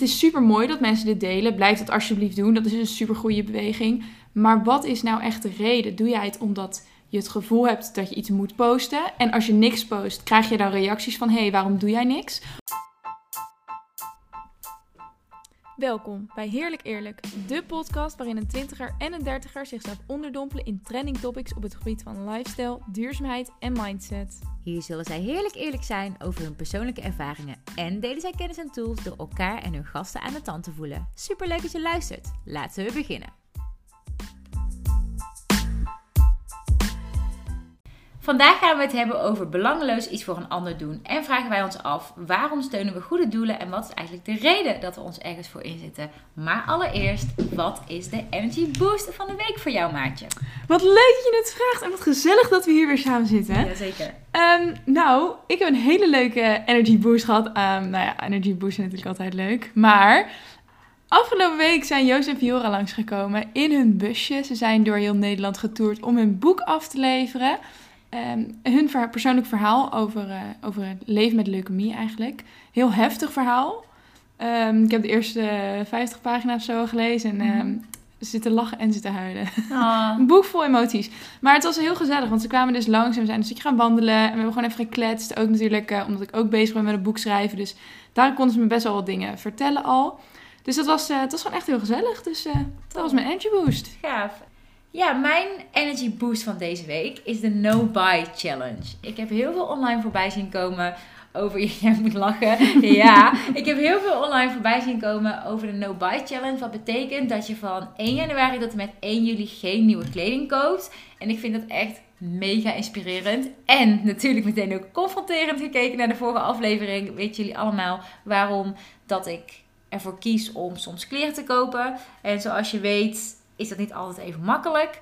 het is super mooi dat mensen dit delen. Blijf dat alsjeblieft doen. Dat is een super goede beweging. Maar wat is nou echt de reden? Doe jij het omdat je het gevoel hebt dat je iets moet posten? En als je niks post, krijg je dan reacties van: hé, hey, waarom doe jij niks? Welkom bij Heerlijk Eerlijk, de podcast waarin een twintiger en een dertiger zichzelf onderdompelen in trending topics op het gebied van lifestyle, duurzaamheid en mindset. Hier zullen zij heerlijk eerlijk zijn over hun persoonlijke ervaringen en delen zij kennis en tools door elkaar en hun gasten aan de tand te voelen. Superleuk dat je luistert. Laten we beginnen. Vandaag gaan we het hebben over belangeloos iets voor een ander doen. En vragen wij ons af waarom steunen we goede doelen en wat is eigenlijk de reden dat we ons ergens voor inzetten. Maar allereerst, wat is de energy boost van de week voor jou, Maatje? Wat leuk dat je het vraagt en wat gezellig dat we hier weer samen zitten. Jazeker. Um, nou, ik heb een hele leuke energy boost gehad. Um, nou ja, energy boost is natuurlijk altijd leuk. Maar Afgelopen week zijn Joost en Fiora langsgekomen in hun busje. Ze zijn door heel Nederland getoerd om hun boek af te leveren. Um, hun persoonlijk verhaal over, uh, over het leven met leukemie eigenlijk. Heel heftig verhaal. Um, ik heb de eerste 50 pagina's zo gelezen en um, zitten lachen en zitten huilen. Oh. Een boek vol emoties. Maar het was heel gezellig, want ze kwamen dus langs en we zijn een stukje gaan wandelen. En we hebben gewoon even gekletst. Ook natuurlijk uh, omdat ik ook bezig ben met een boek schrijven. Dus daar konden ze me best wel wat dingen vertellen al. Dus dat was, uh, het was gewoon echt heel gezellig. Dus dat was mijn energy boost. Gaaf. Ja, mijn energy boost van deze week is de No Buy Challenge. Ik heb heel veel online voorbij zien komen over. Jij moet lachen. Ja, ik heb heel veel online voorbij zien komen over de No Buy Challenge. Wat betekent dat je van 1 januari tot en met 1 juli geen nieuwe kleding koopt. En ik vind dat echt mega inspirerend. En natuurlijk meteen ook confronterend gekeken naar de vorige aflevering. Weet jullie allemaal waarom dat ik ervoor kies om soms kleren te kopen. En zoals je weet is dat niet altijd even makkelijk.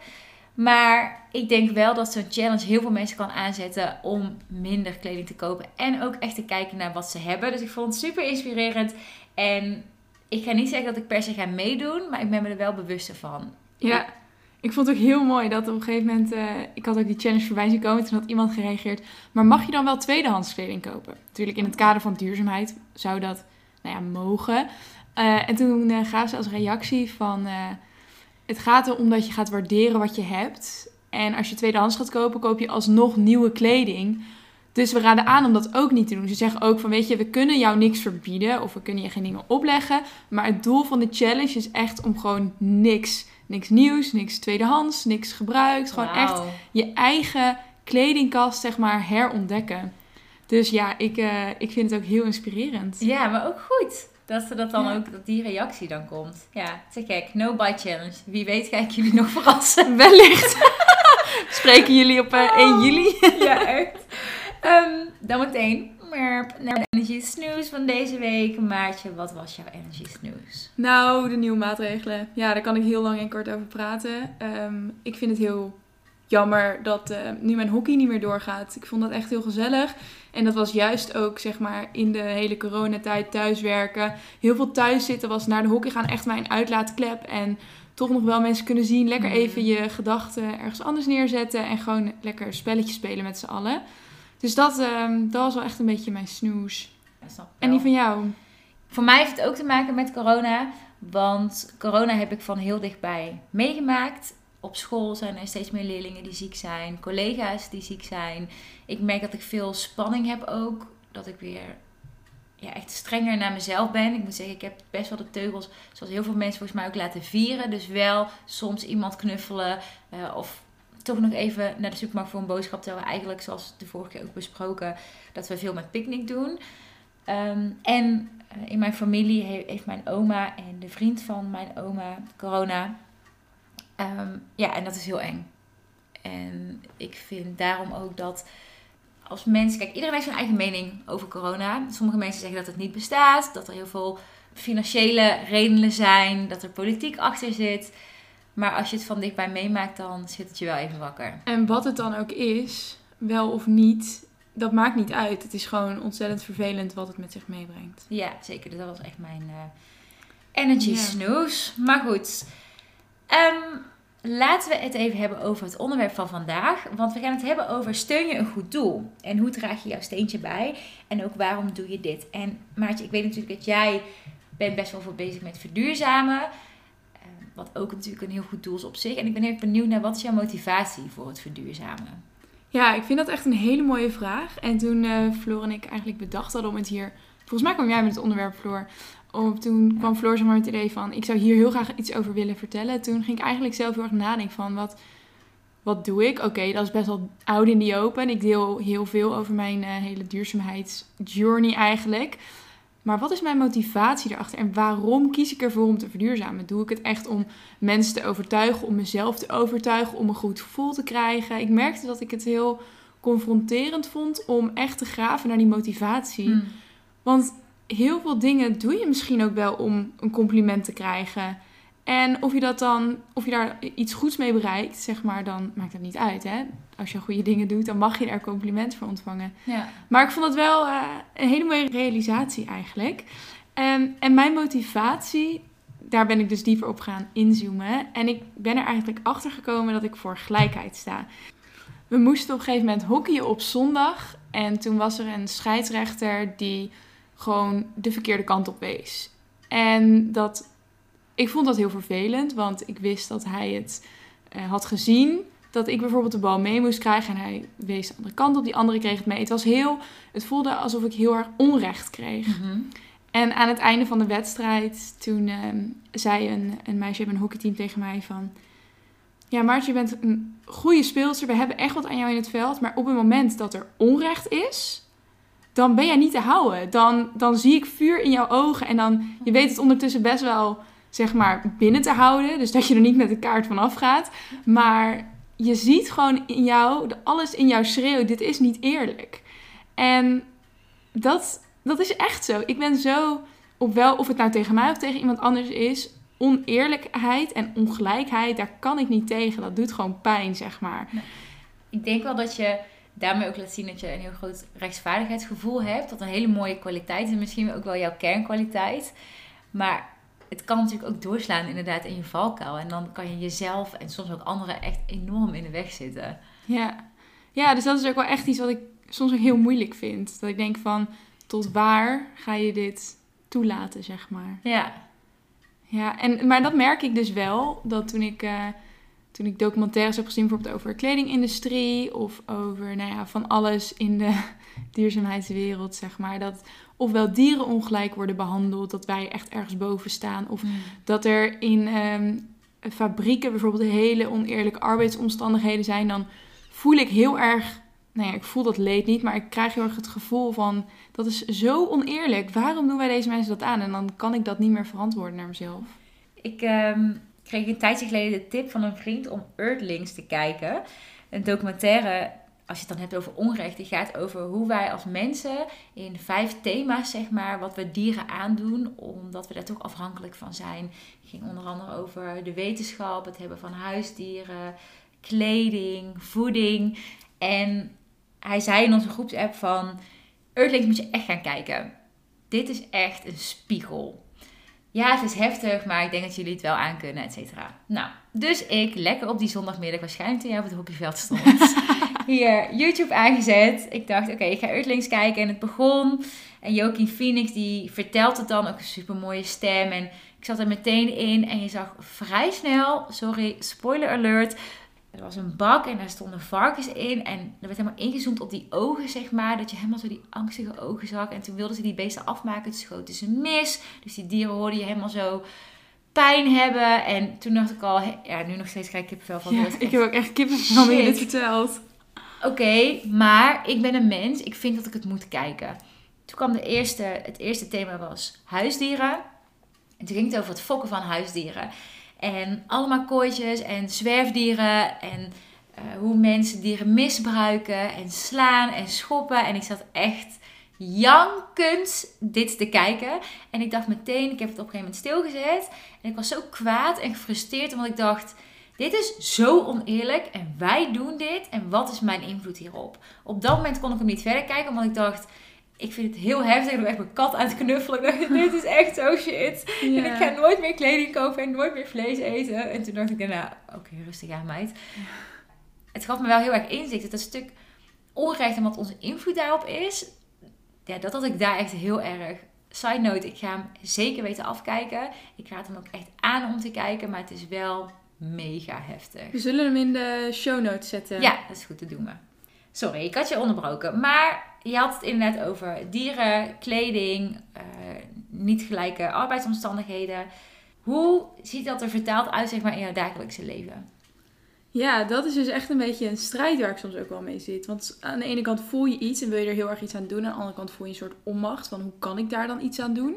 Maar ik denk wel dat zo'n challenge heel veel mensen kan aanzetten om minder kleding te kopen. En ook echt te kijken naar wat ze hebben. Dus ik vond het super inspirerend. En ik ga niet zeggen dat ik per se ga meedoen, maar ik ben me er wel bewust van. Ja, ik vond het ook heel mooi dat op een gegeven moment... Uh, ik had ook die challenge voorbij zien komen. Toen had iemand gereageerd. Maar mag je dan wel tweedehands kleding kopen? Natuurlijk in het kader van duurzaamheid zou dat nou ja, mogen. Uh, en toen uh, gaven ze als reactie van het gaat erom dat je gaat waarderen wat je hebt. En als je tweedehands gaat kopen, koop je alsnog nieuwe kleding. Dus we raden aan om dat ook niet te doen. Ze zeggen ook van, weet je, we kunnen jou niks verbieden of we kunnen je geen dingen opleggen. Maar het doel van de challenge is echt om gewoon niks, niks nieuws, niks tweedehands, niks gebruikt. Gewoon echt je eigen kledingkast, zeg maar, herontdekken. Dus ja, ik, uh, ik vind het ook heel inspirerend. Ja, maar ook goed. Dat ze dat dan ook, dat die reactie dan komt. Ja, te gek. No buy challenge. Wie weet ga ik jullie nog verrassen. Wellicht. Spreken jullie op uh, eh, 1 juli. ja, echt. Um, dan meteen naar de energy snooze van deze week. Maartje, wat was jouw energy snooze? Nou, de nieuwe maatregelen. Ja, daar kan ik heel lang en kort over praten. Um, ik vind het heel jammer dat uh, nu mijn hockey niet meer doorgaat. Ik vond dat echt heel gezellig. En dat was juist ook, zeg maar, in de hele coronatijd thuiswerken. Heel veel thuis zitten was naar de hockey gaan echt mijn uitlaatklep. En toch nog wel mensen kunnen zien. Lekker mm. even je gedachten ergens anders neerzetten. En gewoon lekker spelletjes spelen met z'n allen. Dus dat, um, dat was wel echt een beetje mijn snoes. En die van jou? Voor mij heeft het ook te maken met corona. Want corona heb ik van heel dichtbij meegemaakt op school zijn er steeds meer leerlingen die ziek zijn, collega's die ziek zijn. Ik merk dat ik veel spanning heb ook. Dat ik weer ja, echt strenger naar mezelf ben. Ik moet zeggen, ik heb best wel de teugels, zoals heel veel mensen volgens mij ook laten vieren. Dus wel soms iemand knuffelen uh, of toch nog even naar de supermarkt voor een boodschap. Terwijl eigenlijk, zoals de vorige keer ook besproken, dat we veel met picknick doen. Um, en uh, in mijn familie heeft mijn oma en de vriend van mijn oma corona. Um, ja, en dat is heel eng. En ik vind daarom ook dat als mensen. Kijk, iedereen heeft zijn eigen mening over corona. Sommige mensen zeggen dat het niet bestaat, dat er heel veel financiële redenen zijn, dat er politiek achter zit. Maar als je het van dichtbij meemaakt, dan zit het je wel even wakker. En wat het dan ook is, wel of niet, dat maakt niet uit. Het is gewoon ontzettend vervelend wat het met zich meebrengt. Ja, zeker. Dat was echt mijn uh, energy ja. snooze. Maar goed. Um, laten we het even hebben over het onderwerp van vandaag. Want we gaan het hebben over steun je een goed doel? En hoe draag je jouw steentje bij? En ook waarom doe je dit? En Maartje, ik weet natuurlijk dat jij ben best wel veel bezig met verduurzamen. Eh, wat ook natuurlijk een heel goed doel is op zich. En ik ben heel benieuwd naar wat is jouw motivatie voor het verduurzamen? Ja, ik vind dat echt een hele mooie vraag. En toen uh, Floor en ik eigenlijk bedacht hadden om het hier... Volgens mij kwam jij met het onderwerp, Floor. Toen kwam Floor zeg maar het idee van... Ik zou hier heel graag iets over willen vertellen. Toen ging ik eigenlijk zelf heel erg nadenken van... Wat, wat doe ik? Oké, dat is best wel oud in die open. Ik deel heel veel over mijn uh, hele duurzaamheidsjourney eigenlijk. Maar wat is mijn motivatie erachter? En waarom kies ik ervoor om te verduurzamen? Doe ik het echt om mensen te overtuigen, om mezelf te overtuigen, om een goed gevoel te krijgen? Ik merkte dat ik het heel confronterend vond om echt te graven naar die motivatie. Hmm. Want heel veel dingen doe je misschien ook wel om een compliment te krijgen. En of je dat dan, of je daar iets goeds mee bereikt, zeg maar, dan maakt dat niet uit. Hè? Als je goede dingen doet, dan mag je er compliment voor ontvangen. Ja. Maar ik vond het wel uh, een hele mooie realisatie eigenlijk. Um, en mijn motivatie, daar ben ik dus dieper op gaan inzoomen. En ik ben er eigenlijk achter gekomen dat ik voor gelijkheid sta. We moesten op een gegeven moment hockeyen op zondag. En toen was er een scheidsrechter die gewoon de verkeerde kant op wees. En dat ik vond dat heel vervelend, want ik wist dat hij het uh, had gezien. Dat ik bijvoorbeeld de bal mee moest krijgen en hij wees de andere kant op, die andere kreeg het mee. Het was heel, het voelde alsof ik heel erg onrecht kreeg. Mhm. En aan het einde van de wedstrijd, toen uh, zei een, een meisje bij een hockeyteam tegen mij van... Ja, Maartje, je bent een goede speelster. We hebben echt wat aan jou in het veld. Maar op het moment dat er onrecht is, dan ben jij niet te houden. Dan, dan zie ik vuur in jouw ogen. En dan, je weet het ondertussen best wel zeg maar, binnen te houden. Dus dat je er niet met de kaart vanaf gaat. Maar je ziet gewoon in jou, alles in jou schreeuwt, dit is niet eerlijk. En dat, dat is echt zo. Ik ben zo, op wel, of het nou tegen mij of tegen iemand anders is, oneerlijkheid en ongelijkheid, daar kan ik niet tegen. Dat doet gewoon pijn, zeg maar. Ik denk wel dat je daarmee ook laat zien dat je een heel groot rechtsvaardigheidsgevoel hebt. Dat een hele mooie kwaliteit is. Misschien ook wel jouw kernkwaliteit. Maar het kan natuurlijk ook doorslaan inderdaad in je valkuil. En dan kan je jezelf en soms ook anderen echt enorm in de weg zitten. Ja. ja, dus dat is ook wel echt iets wat ik soms ook heel moeilijk vind. Dat ik denk van, tot waar ga je dit toelaten, zeg maar. Ja. Ja, en, maar dat merk ik dus wel. Dat toen ik, uh, toen ik documentaires heb gezien, bijvoorbeeld over kledingindustrie of over nou ja, van alles in de duurzaamheidswereld, zeg maar. Dat ofwel dieren ongelijk worden behandeld, dat wij echt ergens boven staan. Of hmm. dat er in um, fabrieken bijvoorbeeld hele oneerlijke arbeidsomstandigheden zijn. Dan voel ik heel erg, nou ja, ik voel dat leed niet, maar ik krijg heel erg het gevoel van, dat is zo oneerlijk. Waarom doen wij deze mensen dat aan? En dan kan ik dat niet meer verantwoorden naar mezelf. Ik um, kreeg een tijdje geleden de tip van een vriend om Earthlings te kijken. Een documentaire als je het dan hebt over onrecht, die gaat over hoe wij als mensen in vijf thema's, zeg maar, wat we dieren aandoen, omdat we daar toch afhankelijk van zijn. Het ging onder andere over de wetenschap, het hebben van huisdieren, kleding, voeding. En hij zei in onze groepsapp van, Earthlings moet je echt gaan kijken. Dit is echt een spiegel. Ja, het is heftig, maar ik denk dat jullie het wel aan kunnen, et cetera. Nou, dus ik lekker op die zondagmiddag, waarschijnlijk toen jij op het hockeyveld stond, hier YouTube aangezet. Ik dacht, oké, ik ga Earthlings kijken. En het begon. En Joaquin Phoenix, die vertelt het dan, ook een super mooie stem. En ik zat er meteen in en je zag vrij snel, sorry, spoiler alert, er was een bak en daar stonden varkens in. En er werd helemaal ingezoomd op die ogen, zeg maar. Dat je helemaal zo die angstige ogen zag. En toen wilden ze die beesten afmaken. Toen schoten ze mis. Dus die dieren hoorden je helemaal zo pijn hebben. En toen dacht ik al, ja, nu nog steeds krijg ik kippenvel van. Ja, ik heb ook echt kippenvel van je dit verteld. Oké, maar ik ben een mens. Ik vind dat ik het moet kijken. Toen kwam de eerste, het eerste thema was huisdieren. En toen ging het over het fokken van huisdieren. En allemaal kooitjes en zwerfdieren en uh, hoe mensen dieren misbruiken en slaan en schoppen. En ik zat echt jankend dit te kijken. En ik dacht meteen, ik heb het op een gegeven moment stilgezet. En ik was zo kwaad en gefrustreerd omdat ik dacht... Dit is zo oneerlijk en wij doen dit en wat is mijn invloed hierop? Op dat moment kon ik hem niet verder kijken, omdat ik dacht, ik vind het heel heftig. Ik ben echt mijn kat aan het knuffelen. Dit is echt zo shit. En ik ga nooit meer kleding kopen en nooit meer vlees eten. En toen dacht ik daarna, oké, rustig aan meid. Het gaf me wel heel erg inzicht. Dat het stuk onrecht en wat onze invloed daarop is. Ja, dat had ik daar echt heel erg Side note, ik ga hem zeker weten afkijken. Ik raad hem ook echt aan om te kijken, maar het is wel mega heftig. We zullen hem in de show notes zetten. Ja, dat is goed te doen. Sorry, ik had je onderbroken. Maar je had het inderdaad over dieren, kleding, eh, niet gelijke arbeidsomstandigheden. Hoe ziet dat er vertaald uit zeg maar, in jouw dagelijkse leven? Ja, dat is dus echt een beetje een strijd waar ik soms ook wel mee zit. Want aan de ene kant voel je iets en wil je er heel erg iets aan doen. Aan de andere kant voel je een soort onmacht van hoe kan ik daar dan iets aan doen.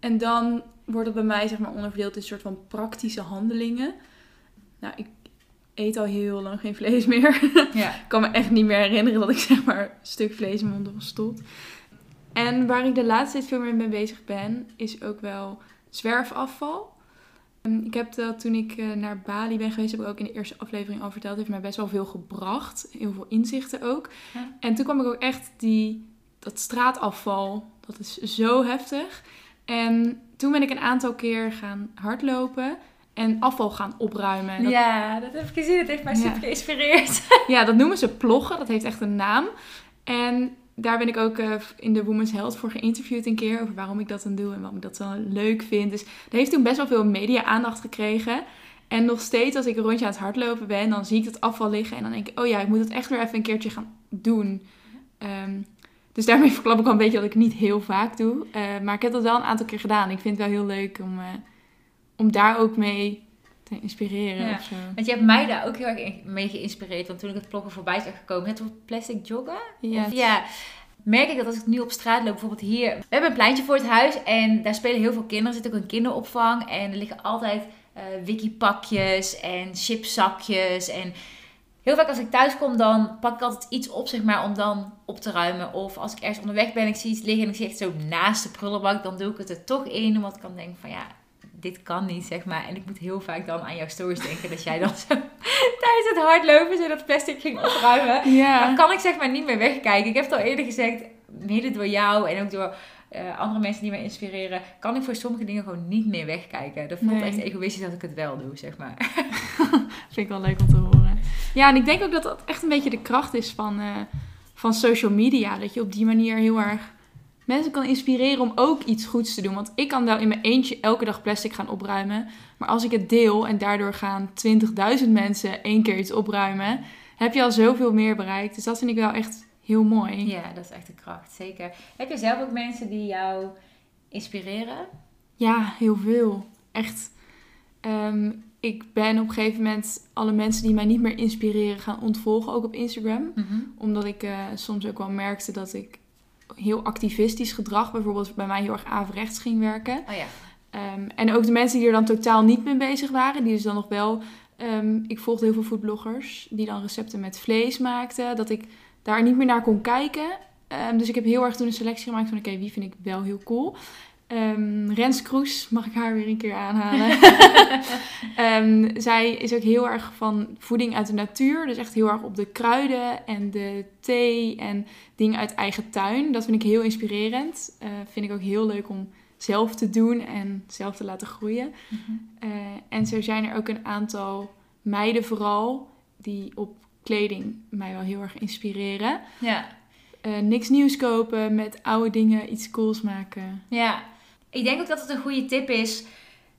En dan wordt het bij mij zeg maar onderverdeeld in een soort van praktische handelingen. Nou, ik eet al heel lang geen vlees meer. Ja. ik kan me echt niet meer herinneren dat ik zeg maar een stuk vlees in mijn mond gestopt. En waar ik de laatste tijd veel meer mee bezig ben, is ook wel zwerfafval. Ehm, Ik heb dat toen ik eh, naar Bali ben geweest, heb ik ook in de eerste aflevering al verteld. heeft mij best wel veel gebracht. Heel veel inzichten ook. Ja. En toen kwam ik ook echt die, dat straatafval, dat is zo heftig. En toen ben ik een aantal keer gaan hardlopen en afval gaan opruimen. Dat, Ja, dat heb ik gezien. Dat heeft mij Ja. super geïnspireerd. ja, dat noemen ze ploggen. Dat heeft echt een naam. En daar ben ik ook eh, in de Women's Health voor geïnterviewd een keer. Over waarom ik dat dan doe en waarom ik dat dan leuk vind. Dus dat heeft toen best wel veel media-aandacht gekregen. En nog steeds als ik een rondje aan het hardlopen ben, dan zie ik dat afval liggen. En dan denk ik, oh ja, ik moet het echt weer even een keertje gaan doen. Ehm, dus daarmee verklap ik wel een beetje dat ik niet heel vaak doe. Eh, maar ik heb dat wel een aantal keer gedaan. Ik vind het wel heel leuk om, eh, om daar ook mee te inspireren Ja. of zo. Want je hebt mij daar ook heel erg mee geïnspireerd. Want toen ik het bloggen voorbij zag gekomen, het wordt plastic joggen. Ja. Of ja, merk ik dat als ik nu op straat loop, bijvoorbeeld hier. We hebben een pleintje voor het huis en daar spelen heel veel kinderen. Er zit ook een kinderopvang en er liggen altijd eh wikipakjes en chipzakjes. En heel vaak als ik thuis kom, dan pak ik altijd iets op, zeg maar, om dan op te ruimen. Of als ik ergens onderweg ben, ik zie iets liggen en ik zie echt zo naast de prullenbak, dan doe ik het er toch in. Omdat ik dan denk van ja, dit kan niet, zeg maar. En ik moet heel vaak dan aan jouw stories denken dat jij dan zo tijdens het hardlopen zo dat plastic ging opruimen. Ja. Dan kan ik zeg maar niet meer wegkijken. Ik heb het al eerder gezegd, mede door jou en ook door eh, andere mensen die mij inspireren, kan ik voor sommige dingen gewoon niet meer wegkijken. Dat voelt Nee. echt egoïstisch dat ik het wel doe, zeg maar. Vind ik wel leuk om te horen. Ja, en ik denk ook dat dat echt een beetje de kracht is van, eh, van social media. Dat je op die manier heel erg mensen kan inspireren om ook iets goeds te doen. Want ik kan wel in mijn eentje elke dag plastic gaan opruimen. Maar als ik het deel en daardoor gaan 20.000 mensen één keer iets opruimen, heb je al zoveel meer bereikt. Dus dat vind ik wel echt heel mooi. Ja, dat is echt de kracht, zeker. Heb je zelf ook mensen die jou inspireren? Ja, heel veel. Echt. Ehm, ik ben op een gegeven moment alle mensen die mij niet meer inspireren gaan ontvolgen, ook op Instagram. Omdat ik eh, soms ook wel merkte dat ik heel activistisch gedrag, bijvoorbeeld bij mij heel erg averechts ging werken. Oh ja. Ehm, en ook de mensen die er dan totaal niet mee bezig waren, die dus dan nog wel... ehm, ik volgde heel veel foodbloggers die dan recepten met vlees maakten, dat ik daar niet meer naar kon kijken. Ehm, dus ik heb heel erg toen een selectie gemaakt van oké, wie vind ik wel heel cool. Ehm, Rens Kroes, mag ik haar weer een keer aanhalen. Ehm, zij is ook heel erg van voeding uit de natuur. Dus echt heel erg op de kruiden en de thee en dingen uit eigen tuin. Dat vind ik heel inspirerend. Eh, vind ik ook heel leuk om zelf te doen en zelf te laten groeien. Eh, en zo zijn er ook een aantal meiden vooral die op kleding mij wel heel erg inspireren. Ja. Eh, niks nieuws kopen, met oude dingen iets cools maken. Ja, ik denk ook dat het een goede tip is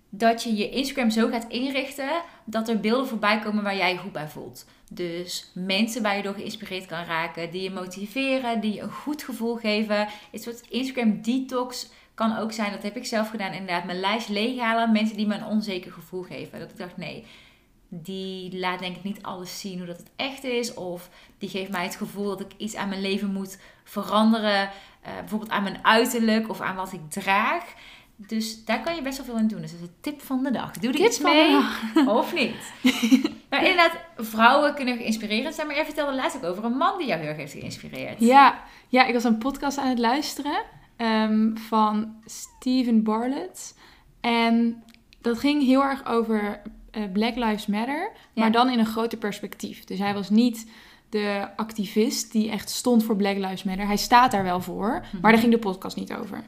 dat je je Instagram zo gaat inrichten dat er beelden voorbij komen waar jij je goed bij voelt. Dus mensen waar je door geïnspireerd kan raken, die je motiveren, die je een goed gevoel geven. Een soort Instagram detox kan ook zijn, dat heb ik zelf gedaan, inderdaad, mijn lijst leeghalen. Mensen die me een onzeker gevoel geven. Dat ik dacht, nee, die laat denk ik niet alles zien hoe dat het echt is. Of die geeft mij het gevoel dat ik iets aan mijn leven moet veranderen. Eh, bijvoorbeeld aan mijn uiterlijk of aan wat ik draag. Dus daar kan je best wel veel aan doen. Dus dat is een tip van de dag. Doe er iets de mee of niet. maar inderdaad, vrouwen kunnen geïnspireerd zijn. Maar jij vertelde laatst ook over een man die jou heel erg heeft geïnspireerd. Ja, ja, ik was een podcast aan het luisteren ehm, van Steven Bartlett. En dat ging heel erg over Black Lives Matter, Ja. maar dan in een groter perspectief. Dus hij was niet de activist die echt stond voor Black Lives Matter. Hij staat daar wel voor, maar daar ging de podcast niet over.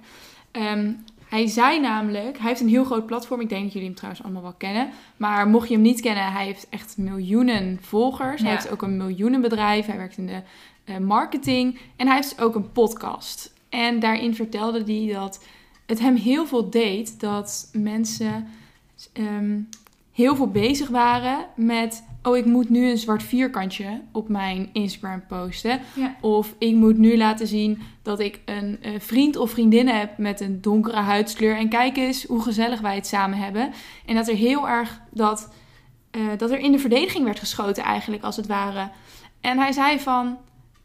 Ehm, hij zei namelijk, hij heeft een heel groot platform. Ik denk dat jullie hem trouwens allemaal wel kennen. Maar mocht je hem niet kennen, hij heeft echt miljoenen volgers. Hij heeft ook een miljoenenbedrijf. Hij werkt in de eh, marketing. En hij heeft ook een podcast. En daarin vertelde hij dat het hem heel veel deed dat mensen ehm, heel veel bezig waren met oh, ik moet nu een zwart vierkantje op mijn Instagram posten. Ja. Of ik moet nu laten zien dat ik een eh, vriend of vriendin heb met een donkere huidskleur. En kijk eens hoe gezellig wij het samen hebben. En dat er heel erg dat, eh, dat er in de verdediging werd geschoten eigenlijk, als het ware. En hij zei van,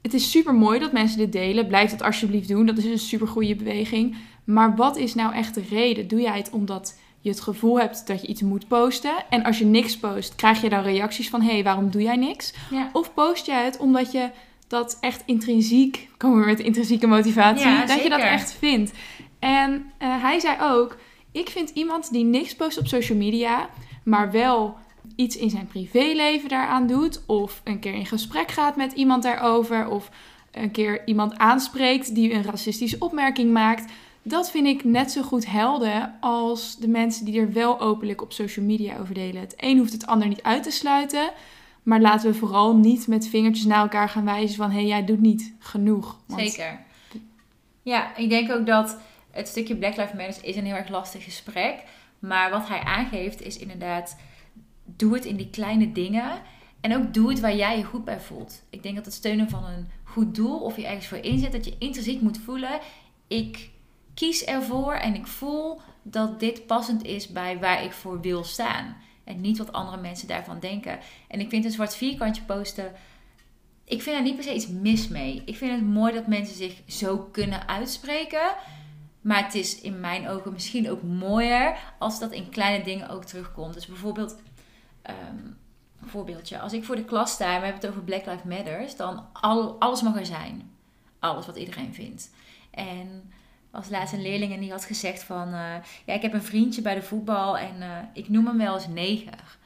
het is super mooi dat mensen dit delen. Blijf dat alsjeblieft doen. Dat is een super goede beweging. Maar wat is nou echt de reden? Doe jij het omdat je het gevoel hebt dat je iets moet posten. En als je niks post, krijg je dan reacties van: hé, hey, waarom doe jij niks? Ja. Of post jij het omdat je dat echt intrinsiek, komen we met intrinsieke motivatie, Ja, dat je dat echt vindt. En eh, hij zei ook: ik vind iemand die niks post op social media, maar wel iets in zijn privéleven daaraan doet, of een keer in gesprek gaat met iemand daarover, of een keer iemand aanspreekt die een racistische opmerking maakt. Dat vind ik net zo goed helden als de mensen die er wel openlijk op social media over delen. Het een hoeft het ander niet uit te sluiten. Maar laten we vooral niet met vingertjes naar elkaar gaan wijzen van... hé, hey, jij doet niet genoeg. Zeker. Ja, ik denk ook dat het stukje Black Lives Matter is een heel erg lastig gesprek. Maar wat hij aangeeft is inderdaad, doe het in die kleine dingen. En ook doe het waar jij je goed bij voelt. Ik denk dat het steunen van een goed doel of je ergens voor inzet, dat je intrinsiek moet voelen. Ik kies ervoor en ik voel dat dit passend is bij waar ik voor wil staan. En niet wat andere mensen daarvan denken. En ik vind een zwart vierkantje posten ik vind er niet per se iets mis mee. Ik vind het mooi dat mensen zich zo kunnen uitspreken. Maar het is in mijn ogen misschien ook mooier als dat in kleine dingen ook terugkomt. Dus bijvoorbeeld, ehm, een voorbeeldje. Als ik voor de klas sta en we hebben het over Black Lives Matters, dan al, alles mag er zijn. Alles wat iedereen vindt. En als laatst een leerling en die had gezegd van... eh, ja, ik heb een vriendje bij de voetbal en eh, ik noem hem wel eens neger.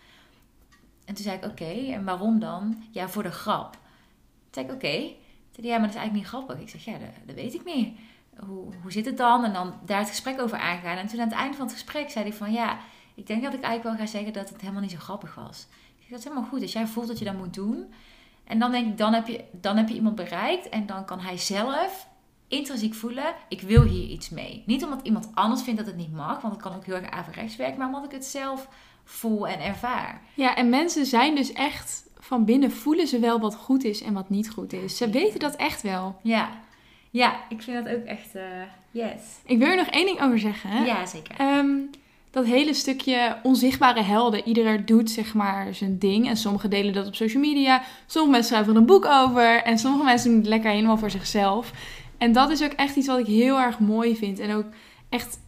En toen zei ik, oké, en waarom dan? Ja, voor de grap. Toen zei ik, oké. Hij, ja, maar dat is eigenlijk niet grappig. Ik zeg, ja, dat, weet ik niet. Hoe, hoe zit het dan? En dan daar het gesprek over aangaan. En toen aan het einde van het gesprek zei hij van, ja, ik denk dat ik eigenlijk wel ga zeggen dat het helemaal niet zo grappig was. Ik zeg, dat is helemaal goed. Als jij voelt dat je dat moet doen. En dan denk ik, dan heb je, dan heb je iemand bereikt. En dan kan hij zelf intrinsiek voelen, ik wil hier iets mee. Niet omdat iemand anders vindt dat het niet mag. Want het kan ook heel erg averechts werken. Maar omdat ik het zelf voel en ervaar. Ja, en mensen zijn dus echt van binnen voelen ze wel wat goed is en wat niet goed is. Ze weten dat echt wel. Ja, ja ik vind dat ook echt, eh, yes. Ik wil er nog één ding over zeggen. hè. Ja, zeker. Ehm, dat hele stukje onzichtbare helden. Iedereen doet zeg maar zijn ding. En sommigen delen dat op social media. Sommige mensen schrijven er een boek over. En sommige mensen doen het lekker helemaal voor zichzelf. En dat is ook echt iets wat ik heel erg mooi vind. En ook echt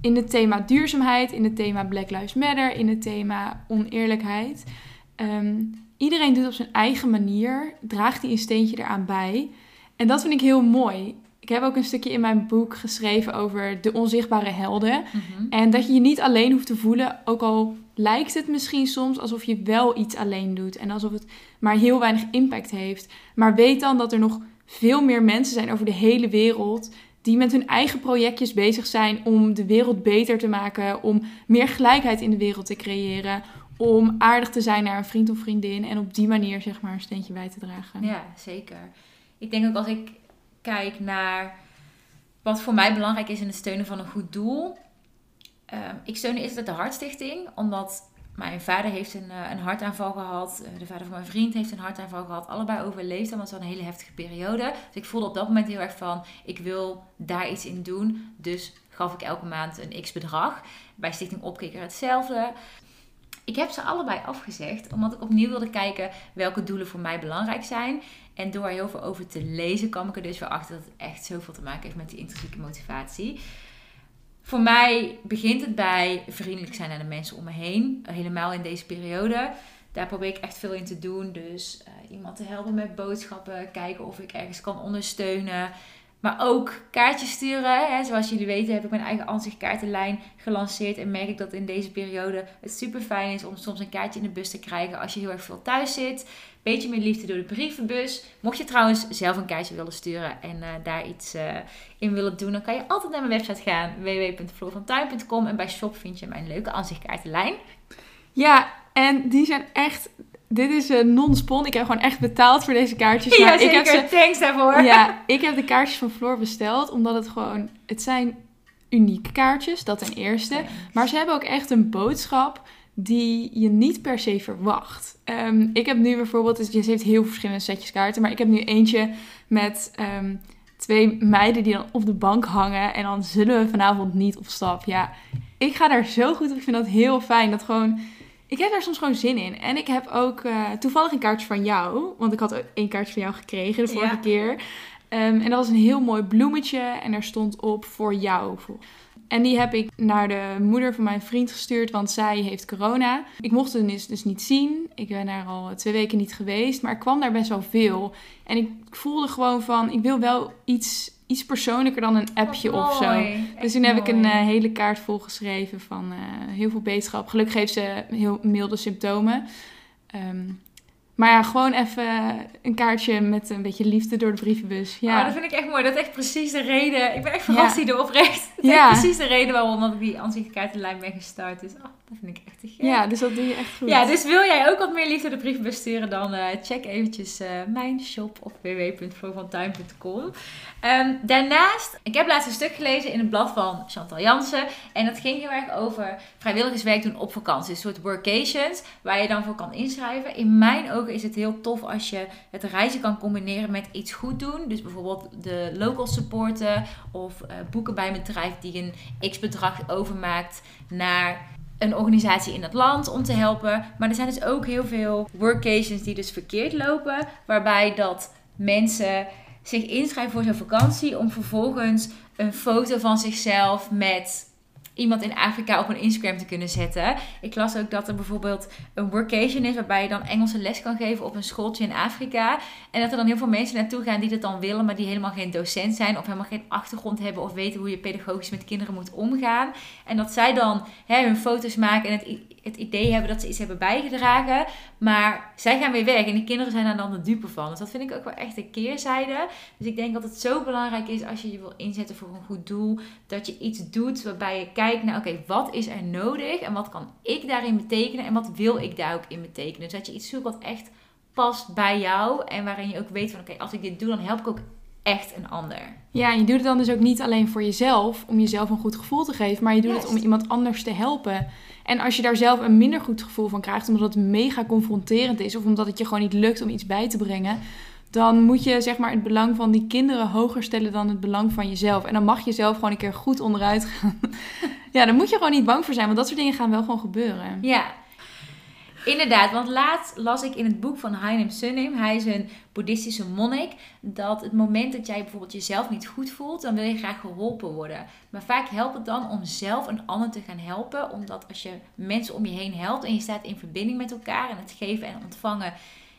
in het thema duurzaamheid, in het thema Black Lives Matter, in het thema oneerlijkheid. Ehm, iedereen doet op zijn eigen manier, draagt hij een steentje eraan bij. En dat vind ik heel mooi. Ik heb ook een stukje in mijn boek geschreven over de onzichtbare helden. Mhm. En dat je je niet alleen hoeft te voelen, ook al lijkt het misschien soms alsof je wel iets alleen doet en alsof het maar heel weinig impact heeft. Maar weet dan dat er nog veel meer mensen zijn over de hele wereld die met hun eigen projectjes bezig zijn om de wereld beter te maken, om meer gelijkheid in de wereld te creëren, om aardig te zijn naar een vriend of vriendin en op die manier zeg maar een steentje bij te dragen. Ja, zeker. Ik denk ook als ik kijk naar wat voor mij belangrijk is in het steunen van een goed doel. Ehm, ik steun eerst de Hartstichting, omdat mijn vader heeft een, eh, een hartaanval gehad. Eh, de vader van mijn vriend heeft een hartaanval gehad. Allebei overleefd, en dat was wel een hele heftige periode. Dus ik voelde op dat moment heel erg van, ik wil daar iets in doen. Dus gaf ik elke maand een x bedrag. Bij Stichting Opkikker hetzelfde. Ik heb ze allebei afgezegd, omdat ik opnieuw wilde kijken welke doelen voor mij belangrijk zijn. En door er heel veel over te lezen, kwam ik er dus weer achter dat het echt zoveel te maken heeft met die intrinsieke motivatie. Voor mij begint het bij vriendelijk zijn naar de mensen om me heen. Helemaal in deze periode. Daar probeer ik echt veel in te doen. Dus eh, iemand te helpen met boodschappen. Kijken of ik ergens kan ondersteunen. Maar ook kaartjes sturen. Hè. Zoals jullie weten heb ik mijn eigen ansichtkaartenlijn gelanceerd. En merk ik dat in deze periode het super fijn is om soms een kaartje in de bus te krijgen als je heel erg veel thuis zit. Beetje meer liefde door de brievenbus. Mocht je trouwens zelf een kaartje willen sturen en eh, daar iets eh, in willen doen, dan kan je altijd naar mijn website gaan. www.floorvantuin.com En bij shop vind je mijn leuke ansichtkaartenlijn. Ja, en die zijn echt dit is een non-spon. Ik heb gewoon echt betaald voor deze kaartjes. Ja, maar zeker. ik heb ze, Thanks daarvoor. ja, ik heb de kaartjes van Floor besteld. Omdat het gewoon... Het zijn unieke kaartjes, dat ten eerste. Maar ze hebben ook echt een boodschap die je niet per se verwacht. Ehm, ik heb nu bijvoorbeeld, dus ze heeft heel verschillende setjes kaarten, maar ik heb nu eentje met ehm, twee meiden die dan op de bank hangen en dan zullen we vanavond niet op stap. Ja, ik ga daar zo goed op. Ik vind dat heel fijn. Dat gewoon, ik heb daar soms gewoon zin in. En ik heb ook eh, toevallig een kaartje van jou, want ik had ook één kaartje van jou gekregen de vorige Ja. keer. Ehm, en dat was een heel mooi bloemetje en daar stond op voor jou. En die heb ik naar de moeder van mijn vriend gestuurd, want zij heeft corona. Ik mocht het dus, dus niet zien. Ik ben daar al twee weken niet geweest, maar ik kwam daar best wel veel. En ik voelde gewoon van, ik wil wel iets, iets persoonlijker dan een appje of zo. Dus toen heb ik een eh, hele kaart volgeschreven van eh, heel veel beterschap. Gelukkig heeft ze heel milde symptomen. Ehm, maar ja, gewoon even een kaartje met een beetje liefde door de brievenbus. Ja, Oh, dat vind ik echt mooi. Dat is echt precies de reden. Ik ben echt verrast Ja. hierdoor oprecht. Dat is Ja. precies de reden waarom dat ik die ansichtkaartenlijn ben gestart. Dus oh, dat vind ik echt te gek. ja, dus dat doe je echt goed. Ja, dus wil jij ook wat meer liefde de brievenbus sturen, dan eh, check eventjes eh, mijn shop op www.flowvantuin.com. Ehm, daarnaast, ik heb laatst een stuk gelezen in het blad van Chantal Jansen. En dat ging heel erg over vrijwilligerswerk doen op vakantie. Een soort workations, waar je dan voor kan inschrijven. In mijn ogen is het heel tof als je het reizen kan combineren met iets goed doen. Dus bijvoorbeeld de local supporten of eh, boeken bij een bedrijf die een x-bedrag overmaakt naar een organisatie in dat land om te helpen. Maar er zijn dus ook heel veel workations die dus verkeerd lopen. Waarbij dat mensen zich inschrijven voor zo'n vakantie om vervolgens een foto van zichzelf met iemand in Afrika op een Instagram te kunnen zetten. Ik las ook dat er bijvoorbeeld een workation is waarbij je dan Engelse les kan geven op een schooltje in Afrika. En dat er dan heel veel mensen naartoe gaan die dat dan willen, maar die helemaal geen docent zijn of helemaal geen achtergrond hebben of weten hoe je pedagogisch met kinderen moet omgaan. En dat zij dan hè, hun foto's maken en het, het idee hebben dat ze iets hebben bijgedragen. Maar zij gaan weer weg en die kinderen zijn daar dan de dupe van. Dus dat vind ik ook wel echt een keerzijde. Dus ik denk dat het zo belangrijk is als je je wil inzetten voor een goed doel. Dat je iets doet waarbij je naar oké, wat is er nodig en wat kan ik daarin betekenen en wat wil ik daar ook in betekenen. Dus dat je iets zoekt wat echt past bij jou en waarin je ook weet van oké, als ik dit doe dan help ik ook echt een ander. Ja, en je doet het dan dus ook niet alleen voor jezelf, om jezelf een goed gevoel te geven, maar je doet het om iemand anders te helpen. En als je daar zelf een minder goed gevoel van krijgt, omdat het mega confronterend is, of omdat het je gewoon niet lukt om iets bij te brengen, dan moet je zeg maar het belang van die kinderen hoger stellen dan het belang van jezelf. En dan mag je zelf gewoon een keer goed onderuit gaan. Ja, daar moet je gewoon niet bang voor zijn, want dat soort dingen gaan wel gewoon gebeuren. Ja, inderdaad. Want laatst las ik in het boek van Hainem Sunnim, hij is een boeddhistische monnik, dat het moment dat jij bijvoorbeeld jezelf niet goed voelt, dan wil je graag geholpen worden. Maar vaak helpt het dan om zelf een ander te gaan helpen, omdat als je mensen om je heen helpt en je staat in verbinding met elkaar en het geven en ontvangen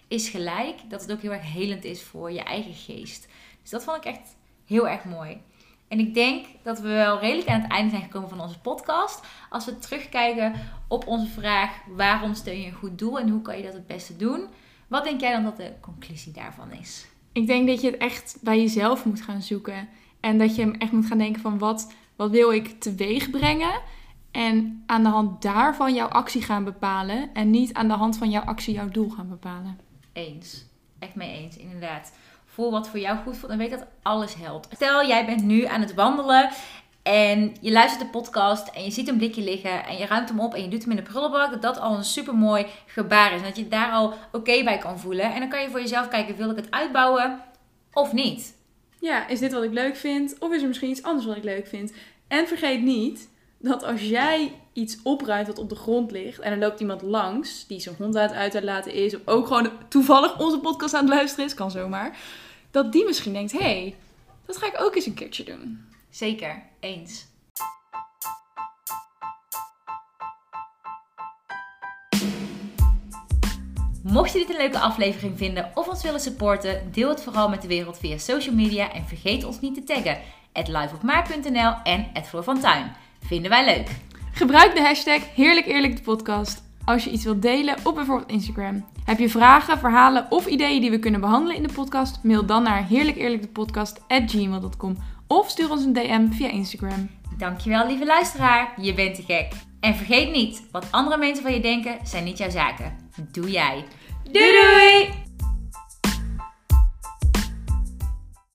is gelijk, dat het ook heel erg helend is voor je eigen geest. Dus dat vond ik echt heel erg mooi. En ik denk dat we wel redelijk aan het einde zijn gekomen van onze podcast. Als we terugkijken op onze vraag: waarom steun je een goed doel en hoe kan je dat het beste doen? Wat denk jij dan dat de conclusie daarvan is? Ik denk dat je het echt bij jezelf moet gaan zoeken. En dat je echt moet gaan denken van wat, wat wil ik teweeg brengen? En aan de hand daarvan jouw actie gaan bepalen. En niet aan de hand van jouw actie jouw doel gaan bepalen. Eens. Echt mee eens, inderdaad. Voel wat voor jou goed voelt en weet dat alles helpt. Stel, jij bent nu aan het wandelen en je luistert de podcast en je ziet een blikje liggen en je ruimt hem op en je doet hem in de prullenbak. Dat dat al een super mooi gebaar is. Dat je daar al oké bij kan voelen. En dan kan je voor jezelf kijken, wil ik het uitbouwen of niet? Ja, is dit wat ik leuk vind? Of is er misschien iets anders wat ik leuk vind? En vergeet niet dat als jij iets opruimt wat op de grond ligt en er loopt iemand langs die zijn hond aan het uitlaten is, of ook gewoon toevallig onze podcast aan het luisteren is, kan zomaar, dat die misschien denkt: hé, hey, dat ga ik ook eens een keertje doen. Zeker, eens. Mocht je dit een leuke aflevering vinden of ons willen supporten, deel het vooral met de wereld via social media en vergeet ons niet te taggen. At liveofmaar.nl en at Floor van. Vinden wij leuk. Gebruik de hashtag Heerlijk Eerlijk de podcast als je iets wilt delen op bijvoorbeeld Instagram. Heb je vragen, verhalen of ideeën die we kunnen behandelen in de podcast? Mail dan naar heerlijkeerlijkdepodcast.gmail.com of stuur ons een DM via Instagram. Dankjewel lieve luisteraar, je bent te gek. En vergeet niet, wat andere mensen van je denken zijn niet jouw zaken. Doe jij. Doei doei!